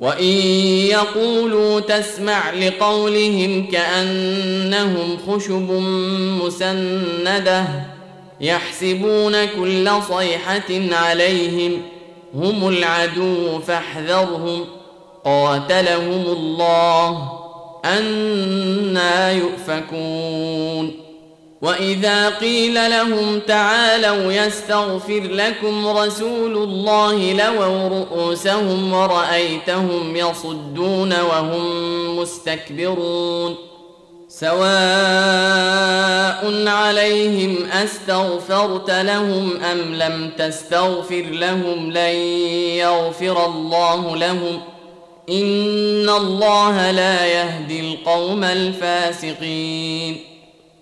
وان يقولوا تسمع لقولهم كانهم خشب مسنده يحسبون كل صيحه عليهم هم العدو فاحذرهم قاتلهم الله أنا يؤفكون واذا قيل لهم تعالوا يستغفر لكم رسول الله لووا رؤوسهم ورأيتهم يصدون وهم مستكبرون سواء عليهم استغفرت لهم ام لم تستغفر لهم لن يغفر الله لهم ان الله لا يهدي القوم الفاسقين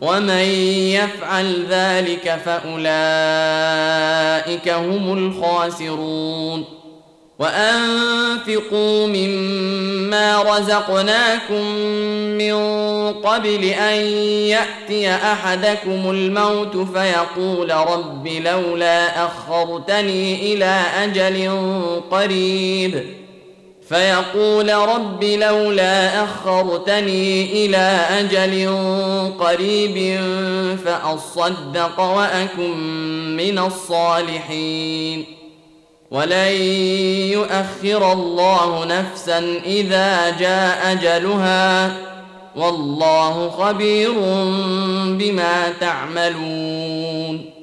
ومن يفعل ذلك فأولئك هم الخاسرون. وأنفقوا مما رزقناكم من قبل أن يأتي أحدكم الموت فيقول رب لولا أخرتني إلى أجل قريب. فيقول رب لولا أخرتني إلى أجل قريب فأصدق وأكن من الصالحين. ولن يؤخر الله نفسا إذا جاء أجلها. والله خبير بما تعملون.